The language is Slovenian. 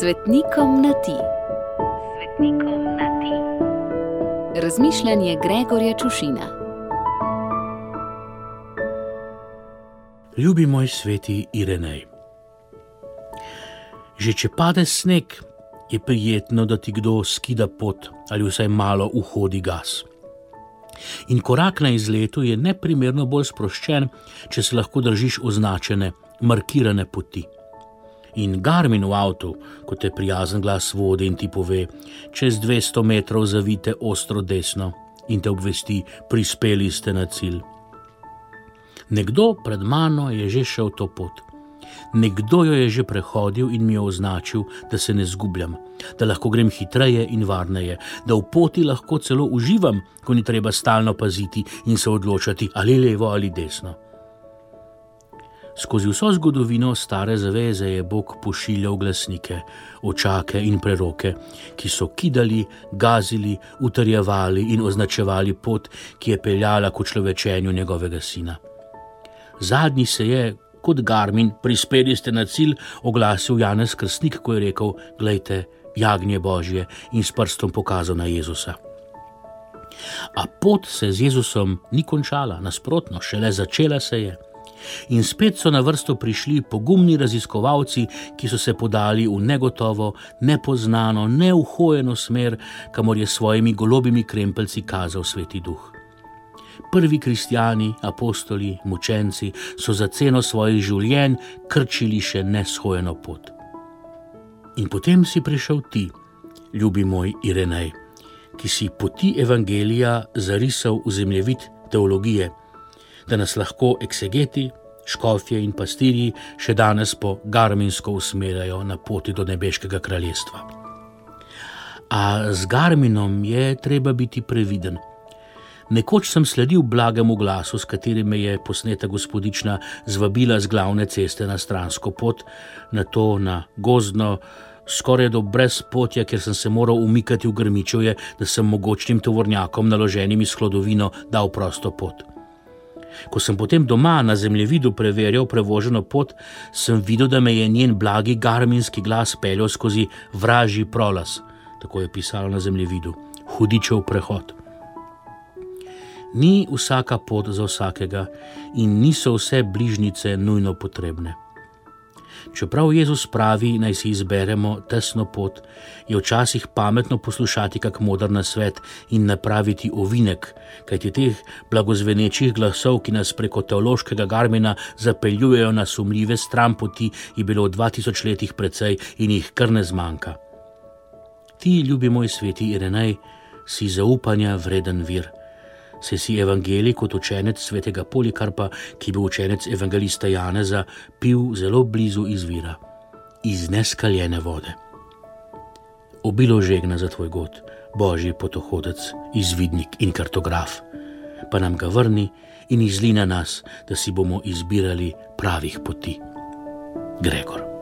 Svetnikom na ti. Svetnikom na ti. Razmišljanje Gregorja Čušina. Ljubi moj sveti Irenej. Že če pade sneg, je prijetno, da ti kdo skida pot ali vsaj malo vhodi gas. In korak na izletu je neprimerno bolj sproščen, če se lahko držiš označene, markirane poti. In Garmin v avtu, ko te prijazen glas vodi in ti pove, čez 200 metrov zavite ostro desno in te obvesti, prispeli ste na cilj. Nekdo pred mano je že šel to pot. Nekdo jo je že prehodil in mi je označil, da se ne zgubljam, da lahko grem hitreje in varneje, da v poti lahko celo uživam, ko ni treba stalno paziti in se odločati ali levo ali desno. Skozi vso zgodovino stare zaveze je Bog pošiljal glasnike, očake in preroke, ki so kidali, gazili, utrjevali in označevali pot, ki je peljala k človečenju njegovega sina. Zadnji se je, kot Garmin, prispeli ste na cilj, oglasil Janez Krstnik, ko je rekel: Glejte, jagnje Božje in s prstom pokazal na Jezusa. A pot se z Jezusom ni končala, nasprotno, šele začela se je. In spet so na vrsto prišli pogumni raziskovalci, ki so se podali v negotovo, nepoznano, neuhojeno smer, kamor je s svojimi golobimi krempelci kazal Sveti Duh. Prvi kristijani, apostoli, mučenci so za ceno svojih življenj krčili še neshojeno pot. In potem si prišel ti, ljubi moj Irenej, ki si poti evangelija zarisal v zemljevid teologije, da nas lahko eksegeti, škofje in pastirji še danes po garminsko usmerjajo na poti do nebeškega kraljestva. A z garminom je treba biti previden. Nekoč sem sledil blagemu glasu, s katerim me je posneta gospodična zvabila z glavne ceste na stransko pot, na to na gozdno, skoraj do brezpotja, ker sem se moral umikati v grmičoje, da sem mogočnim tovornjakom naloženim iz hlodovino dal prosto pot. Ko sem potem doma na zemljevidu preverjal prevoženo pot, sem videl, da me je njen blagi garminski glas peljal skozi vražji prolaz, tako je pisalo na zemljevidu, hudičev prehod. Ni vsaka pot za vsakega in niso vse bližnjice nujno potrebne. Čeprav Jezus pravi, naj si izberemo tesno pot, je včasih pametno poslušati kak modern svet in napraviti ovinek, kajti teh blagozvenečih glasov, ki nas preko teološkega garmina zapeljujejo na sumljive stran poti, je bilo v 2000 letih precej in jih kar ne zmanjka. Ti, ljubi moj sveti Irenej, si zaupanja vreden vir se si evangelij kot učenec svetega Polikarpa, ki je bil učenec evangelista Janeza, pil zelo blizu izvira, iz neskaljene vode. Obilo žegna za tvoj god, božji potohodec, izvidnik in kartograf, pa nam ga vrni in izli na nas, da si bomo izbirali pravih poti. Gregor.